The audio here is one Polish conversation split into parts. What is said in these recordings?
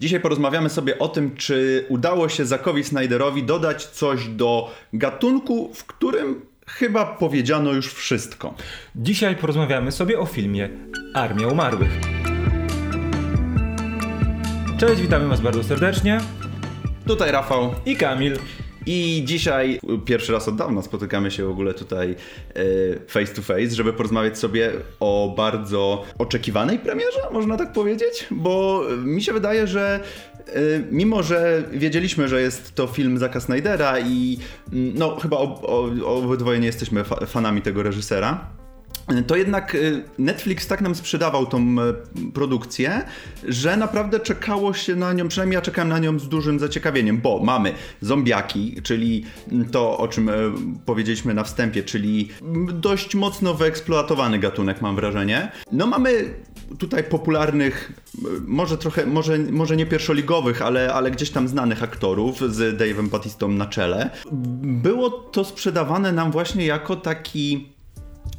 Dzisiaj porozmawiamy sobie o tym, czy udało się Zakowi Snyderowi dodać coś do gatunku, w którym chyba powiedziano już wszystko. Dzisiaj porozmawiamy sobie o filmie Armia Umarłych. Cześć, witamy Was bardzo serdecznie. Tutaj Rafał i Kamil. I dzisiaj pierwszy raz od dawna spotykamy się w ogóle tutaj e, face to face, żeby porozmawiać sobie o bardzo oczekiwanej premierze, można tak powiedzieć, bo mi się wydaje, że e, mimo, że wiedzieliśmy, że jest to film Zaka Snydera i mm, no chyba obydwoje nie jesteśmy fanami tego reżysera, to jednak y, Netflix tak nam sprzedawał tą e, produkcję, że naprawdę czekało się na nią, przynajmniej ja czekałem na nią z dużym zaciekawieniem, bo mamy zombiaki, czyli to, o czym e, powiedzieliśmy na wstępie, czyli dość mocno wyeksploatowany gatunek, mam wrażenie. No mamy tutaj popularnych, może trochę, może, może nie pierwszoligowych, ale, ale gdzieś tam znanych aktorów z Dave'em Batistą na czele. Było to sprzedawane nam właśnie jako taki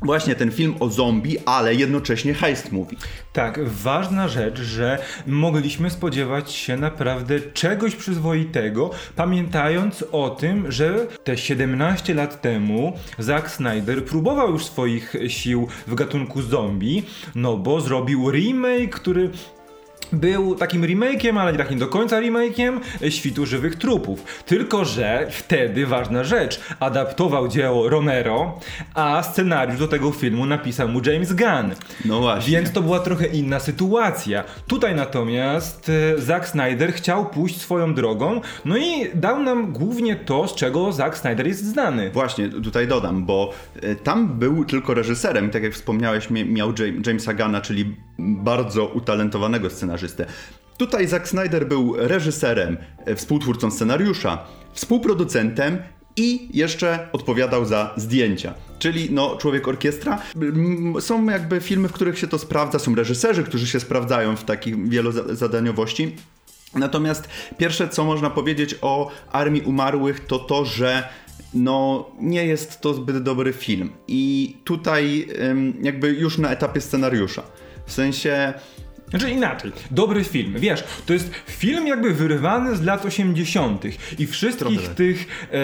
właśnie ten film o zombie, ale jednocześnie heist movie. Tak, ważna rzecz, że mogliśmy spodziewać się naprawdę czegoś przyzwoitego, pamiętając o tym, że te 17 lat temu Zack Snyder próbował już swoich sił w gatunku zombie, no bo zrobił remake, który był takim remake'iem, ale nie takim do końca remake'iem Świtu Żywych Trupów. Tylko, że wtedy ważna rzecz, adaptował dzieło Romero, a scenariusz do tego filmu napisał mu James Gunn. No właśnie. Więc to była trochę inna sytuacja. Tutaj natomiast e, Zack Snyder chciał pójść swoją drogą, no i dał nam głównie to, z czego Zack Snyder jest znany. Właśnie, tutaj dodam, bo e, tam był tylko reżyserem, tak jak wspomniałeś, miał Jamesa Gunna, czyli bardzo utalentowanego scenarzystę. Tutaj Zack Snyder był reżyserem, e, współtwórcą scenariusza, współproducentem i jeszcze odpowiadał za zdjęcia. Czyli no, człowiek orkiestra. Są jakby filmy, w których się to sprawdza, są reżyserzy, którzy się sprawdzają w takiej wielozadaniowości. Natomiast pierwsze, co można powiedzieć o Armii Umarłych, to to, że no nie jest to zbyt dobry film. I tutaj jakby już na etapie scenariusza. W sensie. Znaczy inaczej, dobry film. Wiesz, to jest film jakby wyrywany z lat 80. i wszystkich tych. E,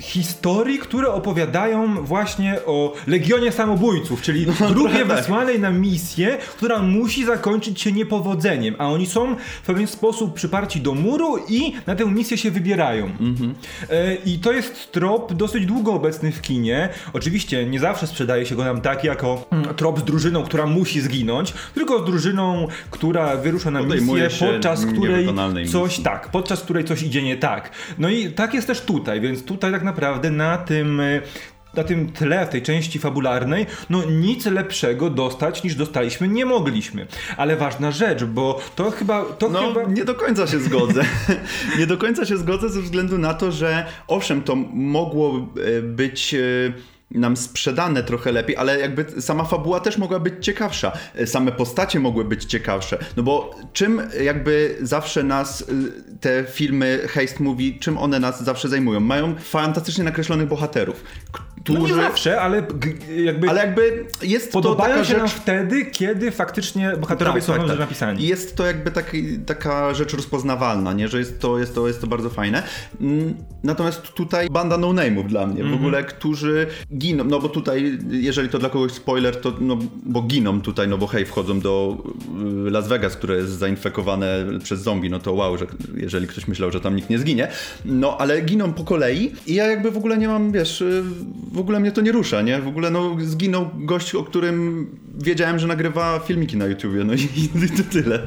historii, które opowiadają właśnie o Legionie Samobójców, czyli no, grupie tak. wysłanej na misję, która musi zakończyć się niepowodzeniem, a oni są w pewien sposób przyparci do muru i na tę misję się wybierają. Mhm. E, I to jest trop dosyć długo obecny w kinie. Oczywiście nie zawsze sprzedaje się go nam tak jako mm, trop z drużyną, która musi zginąć, tylko z drużyną, która wyrusza na misję, podczas której coś tak, podczas której coś idzie nie tak. No i tak jest też tutaj, więc tutaj tak naprawdę na tym e, na tym tle, w tej części fabularnej, no nic lepszego dostać niż dostaliśmy nie mogliśmy. Ale ważna rzecz, bo to chyba... To no, chyba... nie do końca się zgodzę. nie do końca się zgodzę ze względu na to, że owszem, to mogło e, być nam sprzedane trochę lepiej, ale jakby sama fabuła też mogła być ciekawsza. Same postacie mogły być ciekawsze. No bo czym jakby zawsze nas y, te filmy heist movie, czym one nas zawsze zajmują? Mają fantastycznie nakreślonych bohaterów, którzy... No nie zawsze, ale jakby... Ale jakby jest Podobają to się rzecz... nam wtedy, kiedy faktycznie bohaterowie tak, są tak, tak. napisani. Jest to jakby taki, taka rzecz rozpoznawalna, nie? Że jest to, jest, to, jest to bardzo fajne. Mm, natomiast tutaj banda no-name'ów dla mnie, mm -hmm. w mhm. ogóle, którzy giną, no bo tutaj, jeżeli to dla kogoś spoiler, to no, bo giną tutaj, no bo hej, wchodzą do y, Las Vegas, które jest zainfekowane przez zombie, no to wow, że jeżeli ktoś myślał, że tam nikt nie zginie, no ale giną po kolei i ja jakby w ogóle nie mam, wiesz, y, w ogóle mnie to nie rusza, nie? W ogóle no zginął gość, o którym wiedziałem, że nagrywa filmiki na YouTubie, no i, i to tyle.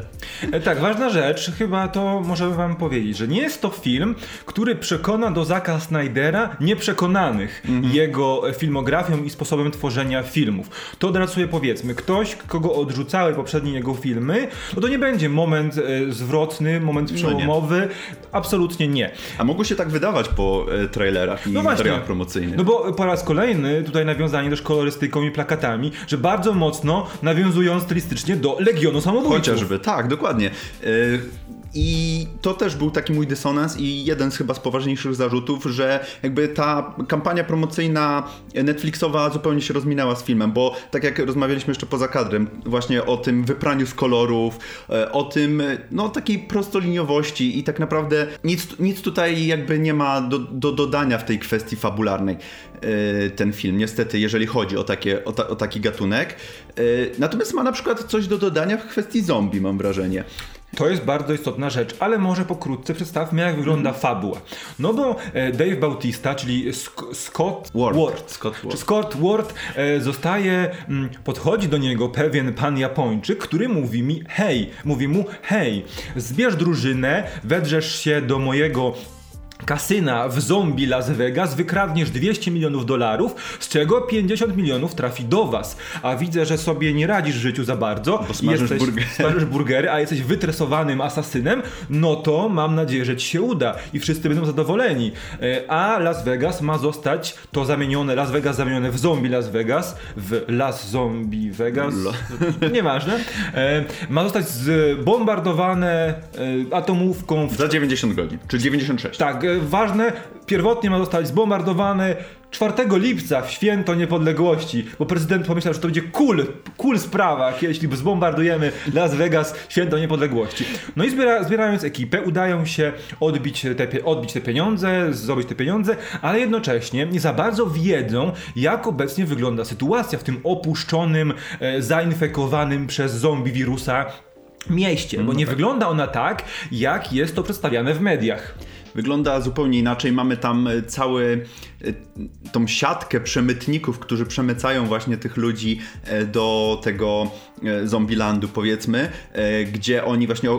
E, tak, ważna rzecz, chyba to możemy wam powiedzieć, że nie jest to film, który przekona do Zaka Snydera nieprzekonanych mhm. jego filmografią i sposobem tworzenia filmów. To od razu sobie powiedzmy, ktoś, kogo odrzucały poprzednie jego filmy, no to nie będzie moment e, zwrotny, moment no przełomowy, no absolutnie nie. A mogło się tak wydawać po e, trailerach i no materiałach promocyjnych. No bo po raz kolejny tutaj nawiązanie też kolorystyką i plakatami, że bardzo mocno nawiązują stylistycznie do Legionu Samobójców. Chociażby, tak, dokładnie. Yy I to też był taki mój dysonans i jeden z chyba z poważniejszych zarzutów, że jakby ta kampania promocyjna Netflixowa zupełnie się rozminęła z filmem, bo tak jak rozmawialiśmy jeszcze poza kadrem, właśnie o tym wypraniu z kolorów, e, o tym, no takiej prostoliniowości i tak naprawdę nic, nic tutaj jakby nie ma do, do dodania w tej kwestii fabularnej e, ten film, niestety, jeżeli chodzi o, takie, o, ta, o taki gatunek. E, natomiast ma na przykład coś do dodania w kwestii zombie, mam wrażenie. To jest bardzo istotna rzecz, ale może pokrótce przedstawmy, jak wygląda mm. fabuła. No bo e, Dave Bautista, czyli Scott Ward, Ward, Scott Ward, Scott Ward e, zostaje, mm, podchodzi do niego pewien pan Japończyk, który mówi mi hej, mówi mu hej, zbierz drużynę, wedrzesz się do mojego kasyna w zombie Las Vegas wykradniesz 200 milionów dolarów, z czego 50 milionów trafi do was. A widzę, że sobie nie radzisz w życiu za bardzo. Bo smażysz, jesteś, burgery. smażysz burgery, a jesteś wytresowanym asasynem, no to mam nadzieję, że ci się uda i wszyscy będą zadowoleni. E, a Las Vegas ma zostać to zamienione, Las Vegas zamienione w zombie Las Vegas, w Las Zombie Vegas, nieważne. E, ma zostać zbombardowane e, atomówką. W... Za 90 godzin, czy 96. Tak, ważne, pierwotnie ma zostać zbombardowany 4 lipca w święto niepodległości, bo prezydent pomyślał, że to będzie cool, cool sprawa, jeśli zbombardujemy Las Vegas święto niepodległości. No i zbiera, zbierając ekipę, udają się odbić te, odbić te pieniądze, zdobyć te pieniądze, ale jednocześnie nie za bardzo wiedzą, jak obecnie wygląda sytuacja w tym opuszczonym, e, zainfekowanym przez zombie wirusa mieście, bo nie tak. wygląda ona tak, jak jest to przedstawiane w mediach wygląda zupełnie inaczej. Mamy tam e, cały e, tą siatkę przemytników, którzy przemycają właśnie tych ludzi e, do tego Zombielandu powiedzmy, gdzie oni właśnie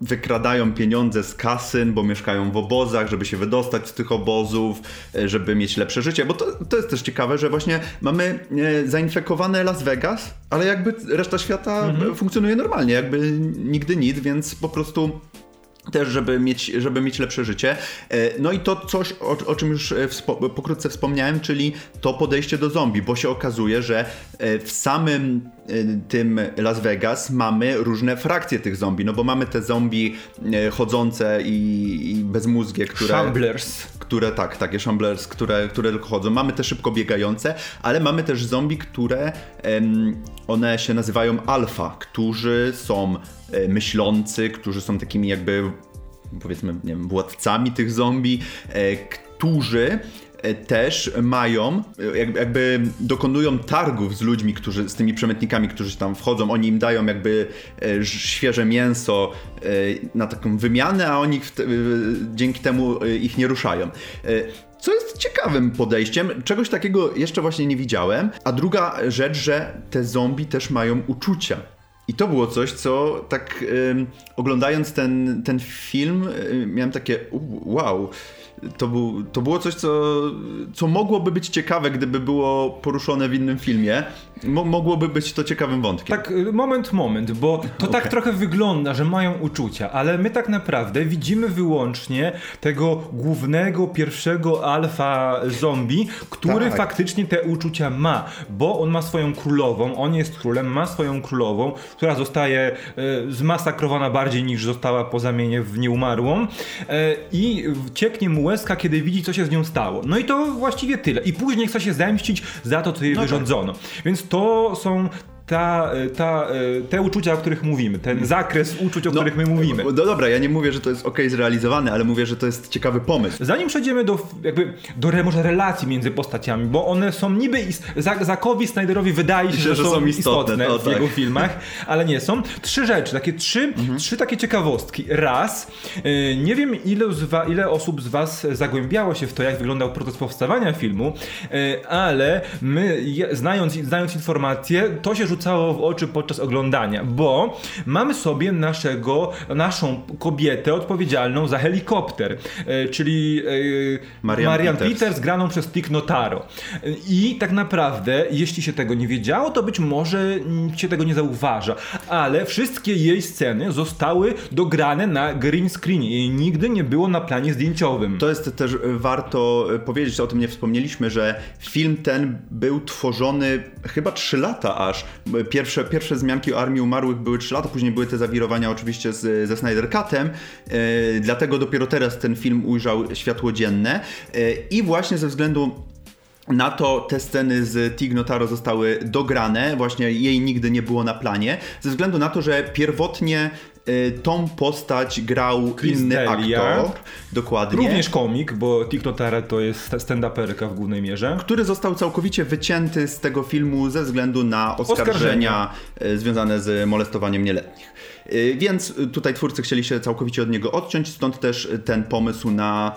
wykradają pieniądze z kasyn, bo mieszkają w obozach, żeby się wydostać z tych obozów, żeby mieć lepsze życie. Bo to, to jest też ciekawe, że właśnie mamy zainfekowane Las Vegas, ale jakby reszta świata mhm. funkcjonuje normalnie, jakby nigdy nic, więc po prostu też, żeby mieć, żeby mieć lepsze życie. E, no i to coś, o, o czym już e, wspo pokrótce wspomniałem, czyli to podejście do zombie, bo się okazuje, że e, w samym tym Las Vegas mamy różne frakcje tych zombie, no bo mamy te zombie chodzące i, i bezmózgie, które... Shamblers. Które, tak, takie shamblers, które, które tylko chodzą. Mamy te szybko biegające, ale mamy też zombie, które one się nazywają alfa, którzy są E, myślący, którzy są takimi jakby powiedzmy, nie wiem, władcami tych zombie, e, którzy też mają, jakby dokonują targów z ludźmi, którzy, z tymi przemytnikami, którzy tam wchodzą, oni im dają jakby świeże mięso na taką wymianę, a oni dzięki temu ich nie ruszają. Co jest ciekawym podejściem, czegoś takiego jeszcze właśnie nie widziałem. A druga rzecz, że te zombie też mają uczucia. I to było coś, co tak oglądając ten, ten film, miałem takie wow. To, był, to było coś, co, co mogłoby być ciekawe, gdyby było poruszone w innym filmie. Mo mogłoby być to ciekawym wątkiem. Tak, y, moment, moment, bo to okay. tak trochę wygląda, że mają uczucia, ale my tak naprawdę widzimy wyłącznie tego głównego, pierwszego alfa zombie, który tak. faktycznie te uczucia ma, bo on ma swoją królową, on jest królem, ma swoją królową, która zostaje y, zmasakrowana bardziej niż została po zamienie w nieumarłą y, i cieknie mu łezka, kiedy widzi, co się z nią stało. No i to właściwie tyle. I później chce się zemścić za to, co jej no tak. wyrządzono. Tak. Więc to są ta, ta, te uczucia, o których mówimy, ten zakres uczuć, o no, których my mówimy. No dobra, ja nie mówię, że to jest ok zrealizowane, ale mówię, że to jest ciekawy pomysł. Zanim przejdziemy do jakby do może relacji między postaciami, bo one są niby Zakowi Snyderowi wydaje się, że, że, są, są istotne, istotne w tak. jego filmach, ale nie są. Trzy rzeczy, takie trzy, mhm. trzy takie ciekawostki. Raz, y, nie wiem ile, z ile osób z was zagłębiało się w to, jak wyglądał proces powstawania filmu, y, ale my, znając, znając informacje, to się rzuca rzucało w oczy podczas oglądania, bo mamy sobie naszego, naszą kobietę odpowiedzialną za helikopter, e, czyli e, Marian, Marian Peters. Peters graną przez Tick Notaro. I tak naprawdę, jeśli się tego nie wiedziało, to być może się tego nie zauważa. ale wszystkie jej sceny zostały dograne na green screenie. Jej nigdy nie było na planie zdjęciowym. To jest też warto powiedzieć, o tym nie wspomnieliśmy, że film ten był tworzony chyba 3 lata aż. Pierwsze, pierwsze zmianki o Armii Umarłych były 3 lata, później były te zawirowania oczywiście z, ze Snyder Cutem, e, dlatego dopiero teraz ten film ujrzał światło dzienne. E, i właśnie ze względu na to te sceny z Tig Notaro zostały dograne, właśnie jej nigdy nie było na planie, ze względu na to, że pierwotnie tą postać grał Chris inny Delia. aktor. Dokładnie. Również komik, bo Notaro to jest stand-uperka w głównej mierze. który został całkowicie wycięty z tego filmu ze względu na oskarżenia, Oskarżenia. y, związane z molestowaniem nieletnich. Y, Więc tutaj twórcy chcieli się całkowicie od niego odciąć, stąd też ten pomysł na,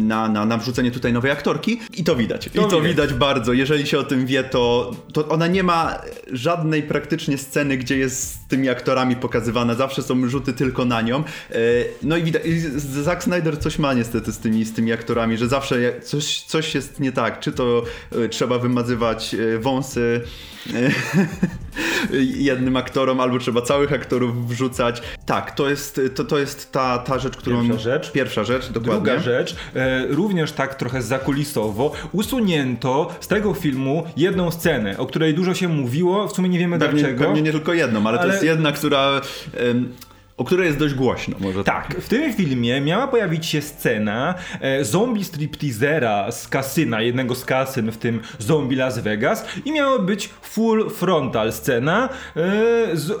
na, na, na wrzucenie tutaj nowej aktorki. I to widać. I to widać. bardzo. Jeżeli się o tym wie, to, to ona nie ma żadnej praktycznie sceny, gdzie jest z tymi aktorami pokazywana. Zawsze są rzuty tylko na nią. Y, No i widać, Zack Snyder coś ma niestety z tymi, z tymi aktorami, że zawsze coś, coś jest nie tak. Czy to y, trzeba wymazywać wąsy jednym aktorom, albo trzeba całych aktorów wrzucać. Tak, to jest, to, to jest ta, ta rzecz, którą... Pierwsza rzecz. Pierwsza rzecz, dokładnie. Druga rzecz, e, również tak trochę zakulisowo, usunięto z tego filmu jedną scenę, o której dużo się mówiło, w sumie nie wiemy Pewnie, dlaczego. pewnie nie tylko jedną, ale, to Ale- jest jedna, która... em, o której jest dość głośno, może Tak, w tym filmie miała pojawić się scena e, zombie stripteasera z kasyna, jednego z kasyn w tym zombie Las Vegas i miała być full frontal scena, e, z,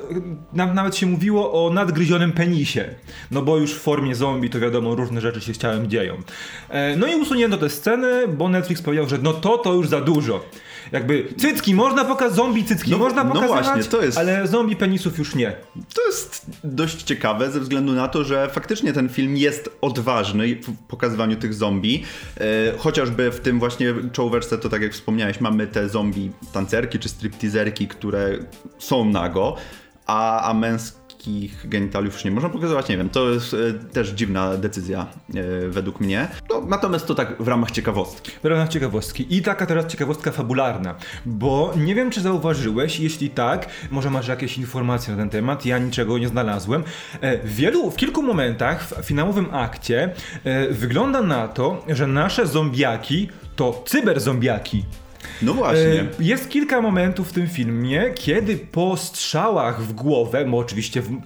na, nawet się mówiło o nadgryzionym penisie, no bo już w formie zombie to wiadomo różne rzeczy się z ciałem dzieją. E, no i usunięto tę scenę, bo Netflix powiedział, że no to to już za dużo. Jakby cycki można pokazać, zombie cycki No- można no pokazywać, właśnie, to jest- ale zombie penisów już nie. To jest dość ciekawe ze względu na to, że faktycznie ten film jest odważny w pokazywaniu tych zombie. E, chociażby w tym właśnie czołóweczce, to tak jak wspomniałeś, mamy te zombie tancerki czy stripteaserki, które są nago, a, a męskich genitaliów już nie można pokazywać, nie wiem, to jest e, też dziwna decyzja e, według mnie. No, natomiast to tak w ramach ciekawostki. W ramach ciekawostki. I taka teraz ciekawostka fabularna, bo nie wiem, czy zauważyłeś, jeśli tak, może masz jakieś informacje na ten temat, ja niczego nie znalazłem. E, W wielu, w kilku momentach w finałowym akcie wygląda na to, że nasze zombiaki to cyberzombiaki. No właśnie. E, Jest kilka momentów w tym filmie, kiedy po strzałach w głowę, bo oczywiście w,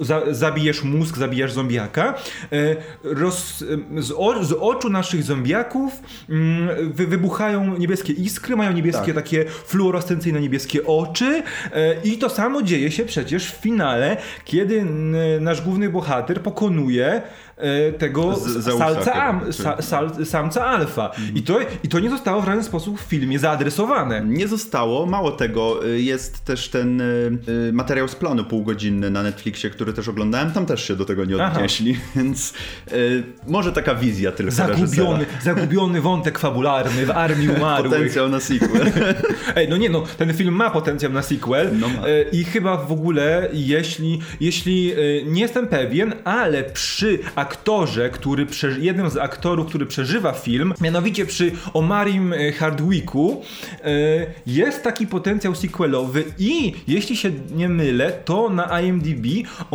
za, zabijesz mózg, zabijesz zombiaka, e, roz, e, z, o, z oczu naszych zombiaków mm, wy, wybuchają niebieskie iskry, mają niebieskie Tak. takie fluorescencyjne niebieskie oczy e, i to samo dzieje się przecież w finale, kiedy nasz główny bohater pokonuje tego Z- salca, am, sa, sal, samca alfa. I, to, I to nie zostało w żaden sposób w filmie zaadresowane. Nie zostało, mało tego, y, jest też ten y, y, materiał z planu półgodzinny na Netflixie, który też oglądałem, tam też się do tego nie Aha. odnieśli, więc y, może taka wizja tylko Zagubiony, reżysera. zagubiony wątek fabularny w Armii Umarłych. Potencjał na sequel. Ej, no nie no, ten film ma potencjał na sequel No e, i chyba w ogóle, jeśli, jeśli e, nie jestem pewien, ale przy aktorze, który, prze, jednym z aktorów, który przeżywa film, mianowicie przy Omarim e, Hardwicku, e, jest taki potencjał sequelowy i jeśli się nie mylę, to na IMDb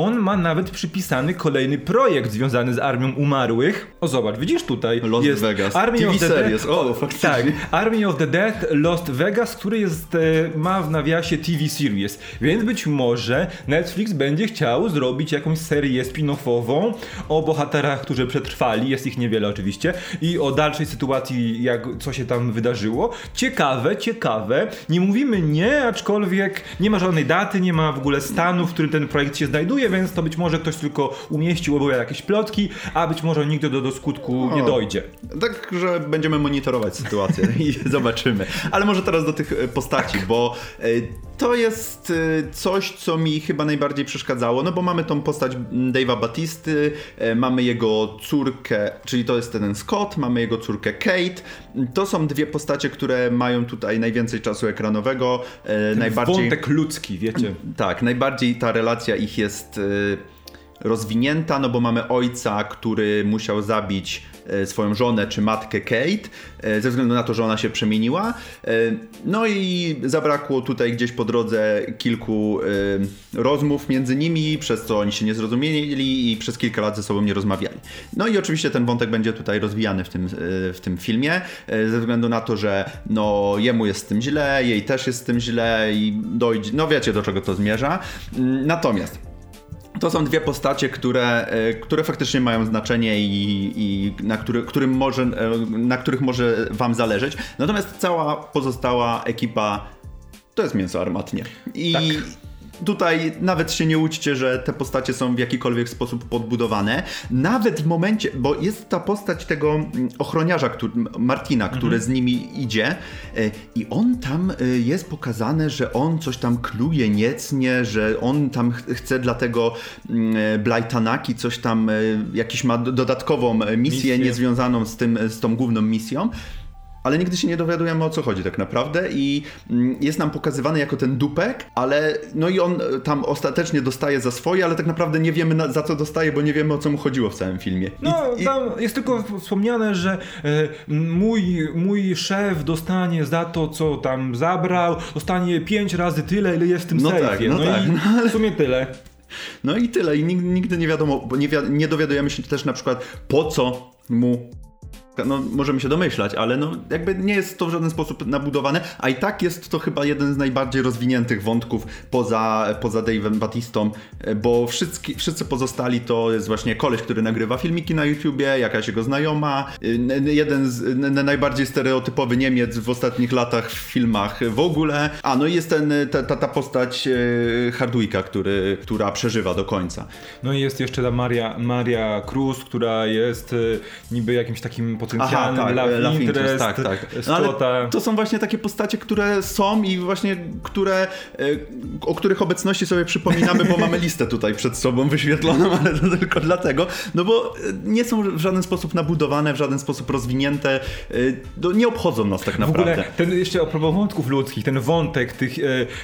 on ma nawet przypisany kolejny projekt związany z Armią Umarłych. O zobacz, widzisz tutaj, Lost jest Vegas. Army TV of the series. Dead. O, faktycznie. Tak, Army of the Dead Lost Vegas, który jest, e, ma w nawiasie TV series, więc być może Netflix będzie chciał zrobić jakąś serię spin-offową o bohaterach, którzy przetrwali, jest ich niewiele oczywiście, i o dalszej sytuacji, jak, co się tam wydarzyło. Ciekawe, ciekawe. Nie mówimy nie, aczkolwiek nie ma żadnej daty, nie ma w ogóle stanu, w którym ten projekt się znajduje, więc to być może ktoś tylko umieścił obok jakieś plotki, a być może nigdy do, do skutku nie O. dojdzie. Tak, że będziemy monitorować sytuację i zobaczymy. Ale może teraz do tych e, postaci, bo e, to jest e, coś, co mi chyba najbardziej przeszkadzało, no bo mamy tą postać Dave'a Batisty, e, mamy jego córkę, czyli to jest ten Scott, mamy jego córkę Kate. To są dwie postacie, które mają tutaj najwięcej czasu ekranowego, e, najbardziej... Wątek ludzki, wiecie. Tak, najbardziej ta relacja ich jest y, rozwinięta, no bo mamy ojca, który musiał zabić swoją żonę czy matkę Kate, e, ze względu na to, że ona się przemieniła. E, no i zabrakło tutaj gdzieś po drodze kilku rozmów między nimi, przez co oni się nie zrozumieli i przez kilka lat ze sobą nie rozmawiali. No i oczywiście ten wątek będzie tutaj rozwijany w tym, w tym filmie, ze względu na to, że no jemu jest z tym źle, jej też jest z tym źle i dojdzie, no wiecie do czego to zmierza. Mm, natomiast to są dwie postacie, które, e, które faktycznie mają znaczenie i, i na, który, którym może, e, na których może Wam zależeć. Natomiast cała pozostała ekipa to jest mięso armatnie. I tak tutaj nawet się nie łudźcie, że te postacie są w jakikolwiek sposób podbudowane. Nawet w momencie, bo jest ta postać tego mm, ochroniarza, który, Martina, mhm. który z nimi idzie e, i on tam e, jest pokazane, że on coś tam kluje niecnie, że on tam chce dla tego mm, e, Blytanaki coś tam, jakiś ma dodatkową misję, misję. niezwiązaną z, tym, z tą główną misją ale nigdy się nie dowiadujemy o co chodzi tak naprawdę i mm, jest nam pokazywany jako ten dupek, ale no i on e, tam ostatecznie dostaje za swoje, ale tak naprawdę nie wiemy na, za co dostaje, bo nie wiemy o co mu chodziło w całym filmie. I, no, tam i... jest tylko wspomniane, że e, mój, mój szef dostanie za to, co tam zabrał, dostanie pięć razy tyle, ile jest w tym no sejfie. Tak, no, no tak, i no, ale... w sumie tyle. No i tyle. I nigdy nie wiadomo, bo nie, wi nie dowiadujemy się też na przykład po co mu no, możemy się domyślać, ale no, jakby nie jest to w żaden sposób nabudowane, a i tak jest to chyba jeden z najbardziej rozwiniętych wątków poza, poza Dave'em Batistą, bo wszyscy, wszyscy pozostali to jest właśnie koleś, który nagrywa filmiki na YouTubie, jakaś jego znajoma, jeden z najbardziej stereotypowy Niemiec w ostatnich latach w filmach w ogóle, a no i jest ten, ta, ta, ta postać e, Hardwicka, który, która przeżywa do końca. No i jest jeszcze ta Maria, Maria Cruz, która jest e, niby jakimś takim potencjalnym Aha, tak, love, love interest, interest, tak, tak. No, to są właśnie takie postacie, które są i właśnie które, e, o których obecności sobie przypominamy, bo mamy listę tutaj przed sobą wyświetloną, ale to tylko dlatego, no bo e, nie są w żaden sposób nabudowane, w żaden sposób rozwinięte, e, nie obchodzą nas tak naprawdę. W ogóle ten jeszcze a propos wątków ludzkich, ten wątek tych,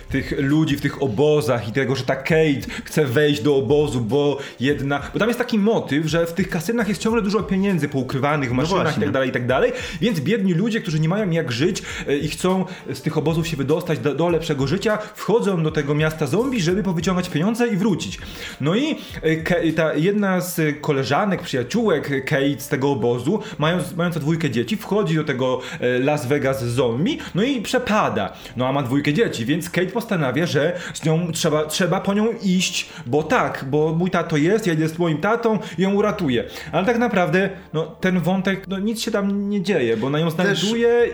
tych ludzi w tych obozach i tego, że ta Kate chce wejść do obozu, bo jedna, bo tam jest taki motyw, że w tych kasynach jest ciągle dużo pieniędzy poukrywanych w no i tak dalej, i tak dalej. Więc biedni ludzie, którzy nie mają jak żyć e, i chcą z tych obozów się wydostać do, do lepszego życia, wchodzą do tego miasta zombie, żeby powyciągać pieniądze i wrócić. No i e, ta jedna z koleżanek, przyjaciółek Kate z tego obozu, mając, mająca dwójkę dzieci, wchodzi do tego e, Las Vegas zombie, no i przepada. No a ma dwójkę dzieci, więc Kate postanawia, że z nią trzeba, trzeba po nią iść, bo tak, bo mój tato jest, ja idę z moim tatą i ją uratuję. Ale tak naprawdę, no ten wątek, no nic się tam nie dzieje, bo na ją znajduje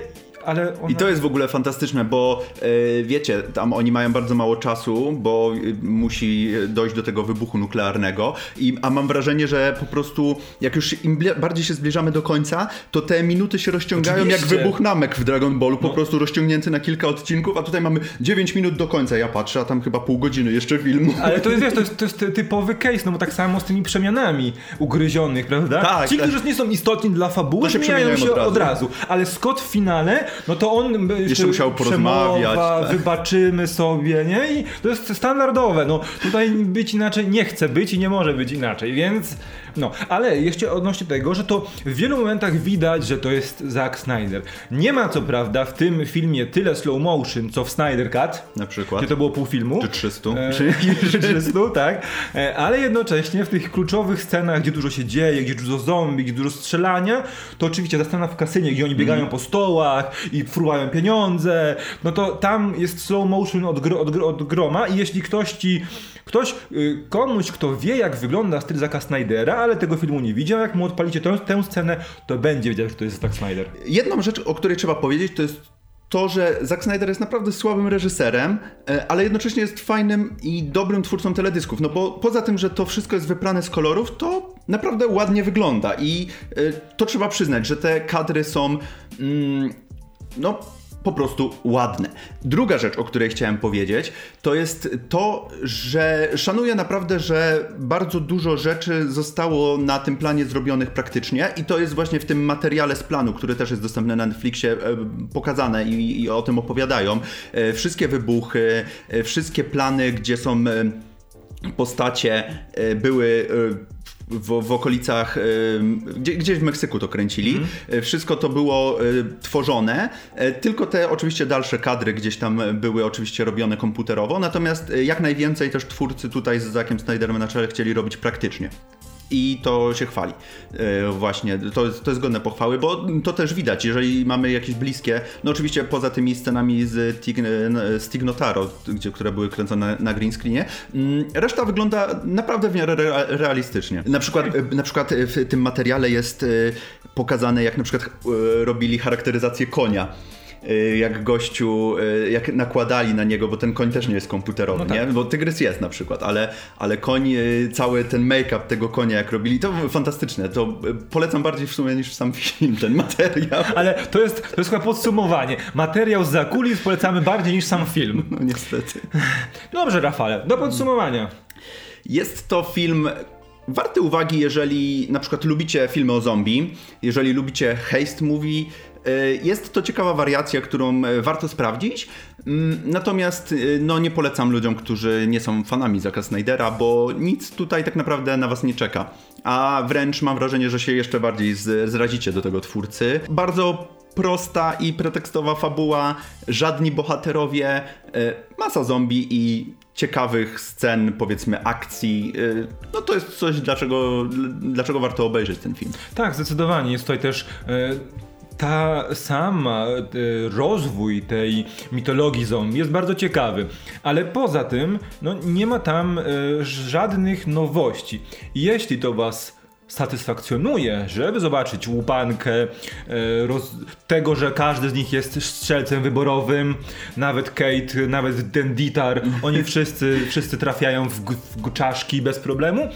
ale ona... I to jest w ogóle fantastyczne, bo yy, wiecie, tam oni mają bardzo mało czasu, bo yy, musi dojść do tego wybuchu nuklearnego, I, a mam wrażenie, że po prostu jak już im bardziej się zbliżamy do końca, to te minuty się rozciągają Oczywiście. jak wybuch namek w Dragon Ballu, po no. prostu rozciągnięty na kilka odcinków, a tutaj mamy 9 minut do końca. Ja patrzę, a tam chyba pół godziny jeszcze filmu. Ale to jest, wiesz, to jest, to jest typowy case, no bo tak samo z tymi przemianami ugryzionych, prawda? Tak, Ci, tak. którzy nie są istotni dla fabuły, się zmieniają się od razu. od razu. Ale Scott w finale no to on jeszcze, musiał porozmawiać. Tak. Wybaczymy sobie, nie? I to jest standardowe. No tutaj być inaczej nie chce być i nie może być inaczej, więc no, ale jeszcze odnośnie tego, że to w wielu momentach widać, że to jest Zack Snyder. Nie ma co prawda w tym filmie tyle slow motion, co w Snyder Cut. Na przykład. Gdzie to było pół filmu. Czy 300. E, czy 300, tak. E, ale jednocześnie w tych kluczowych scenach, gdzie dużo się dzieje, gdzie dużo zombie, gdzie dużo strzelania, to oczywiście ta scena w kasynie, gdzie oni biegają mm. po stołach i fruwają pieniądze, no to tam jest slow motion od, gro, od, od groma i jeśli ktoś ci Ktoś, y, komuś, kto wie, jak wygląda styl Zacka Snydera, ale tego filmu nie widział, jak mu odpalicie tę, tę scenę, to będzie wiedział, że to jest Zack Snyder. Jedną rzecz, o której trzeba powiedzieć, to jest to, że Zack Snyder jest naprawdę słabym reżyserem, e, ale jednocześnie jest fajnym i dobrym twórcą teledysków. No bo poza tym, że to wszystko jest wyprane z kolorów, to naprawdę ładnie wygląda i e, to trzeba przyznać, że te kadry są. Mm, no, po prostu ładne. Druga rzecz, o której chciałem powiedzieć, to jest to, że szanuję naprawdę, że bardzo dużo rzeczy zostało na tym planie zrobionych praktycznie i to jest właśnie w tym materiale z planu, który też jest dostępny na Netflixie, e, pokazane i, i o tym opowiadają. E, wszystkie wybuchy, e, wszystkie plany, gdzie są postacie były w, w okolicach, gdzie, gdzieś w Meksyku to kręcili. Mm. Wszystko to było tworzone, tylko te oczywiście dalsze kadry gdzieś tam były oczywiście robione komputerowo, natomiast jak najwięcej też twórcy tutaj z Zakiem Snyderem na czele chcieli robić praktycznie i to się chwali. E, właśnie, to, to jest godne pochwały, bo to też widać, jeżeli mamy jakieś bliskie, no oczywiście poza tymi scenami z, Tig, z Tignotaro, gdzie, które były kręcone na green screenie, mm, reszta wygląda naprawdę w miarę realistycznie. Na przykład, e, na przykład w tym materiale jest e, pokazane, jak na przykład robili charakteryzację konia jak gościu, y, jak nakładali na niego, bo ten koń też nie jest komputerowy, no tak. nie? Bo tygrys jest na przykład, ale, ale koń, y, cały ten make-up tego konia jak robili, to fantastyczne. To polecam bardziej w sumie niż sam film, ten materiał. Ale to jest, to jest chyba podsumowanie. Materiał z zakulis polecamy bardziej niż sam film. No niestety. Dobrze, Rafale, do podsumowania. Jest to film warty uwagi, jeżeli na przykład lubicie filmy o zombie, jeżeli lubicie heist movie, jest to ciekawa wariacja, którą e, warto sprawdzić. Mm, natomiast e, no, nie polecam ludziom, którzy nie są fanami Zacka Snydera, bo nic tutaj tak naprawdę na was nie czeka. A wręcz mam wrażenie, że się jeszcze bardziej zrazicie do tego twórcy. Bardzo prosta i pretekstowa fabuła, żadni bohaterowie, masa zombie i ciekawych scen, powiedzmy akcji. No to jest coś, dlaczego, dlaczego warto obejrzeć ten film. Tak, zdecydowanie. Jest tutaj też ta sama e, rozwój tej mitologii zombie jest bardzo ciekawy, ale poza tym no, nie ma tam e, żadnych nowości. Jeśli to was satysfakcjonuje, żeby zobaczyć łupankę e, roz, tego, że każdy z nich jest strzelcem wyborowym, nawet Kate, nawet ten Ditar, oni wszyscy, wszyscy trafiają w, w czaszki bez problemu,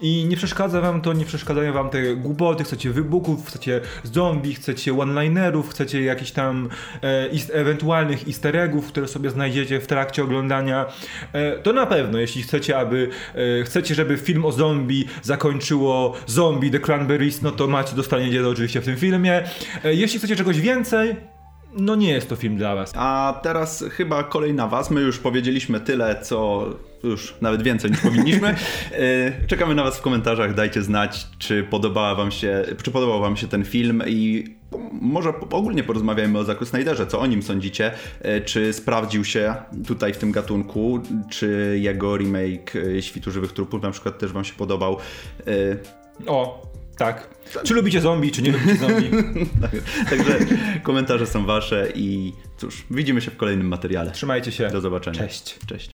i nie przeszkadza wam to, nie przeszkadzają wam te głupoty, chcecie wybuchów, chcecie zombie, chcecie one-linerów, chcecie jakichś tam e, ewentualnych easter eggów, które sobie znajdziecie w trakcie oglądania. E, to na pewno, jeśli chcecie, aby e, chcecie, żeby film o zombie zakończyło zombie The Cranberries, no to macie, dostaniecie to oczywiście w tym filmie. E, jeśli chcecie czegoś więcej, no nie jest to film dla was. A teraz chyba kolej na was. My już powiedzieliśmy tyle, co już nawet więcej niż powinniśmy. E, czekamy na was w komentarzach. Dajcie znać, czy podobała wam się, czy podobał wam się ten film i może ogólnie porozmawiajmy o Zaku Snyderze, co o nim sądzicie, e, czy sprawdził się tutaj w tym gatunku, czy jego remake e, Świtu Żywych Trupów na przykład też wam się podobał. O, tak. Czy lubicie zombie, czy nie lubicie zombie? Także komentarze są wasze i cóż, widzimy się w kolejnym materiale. Trzymajcie się. Do zobaczenia. Cześć. Cześć.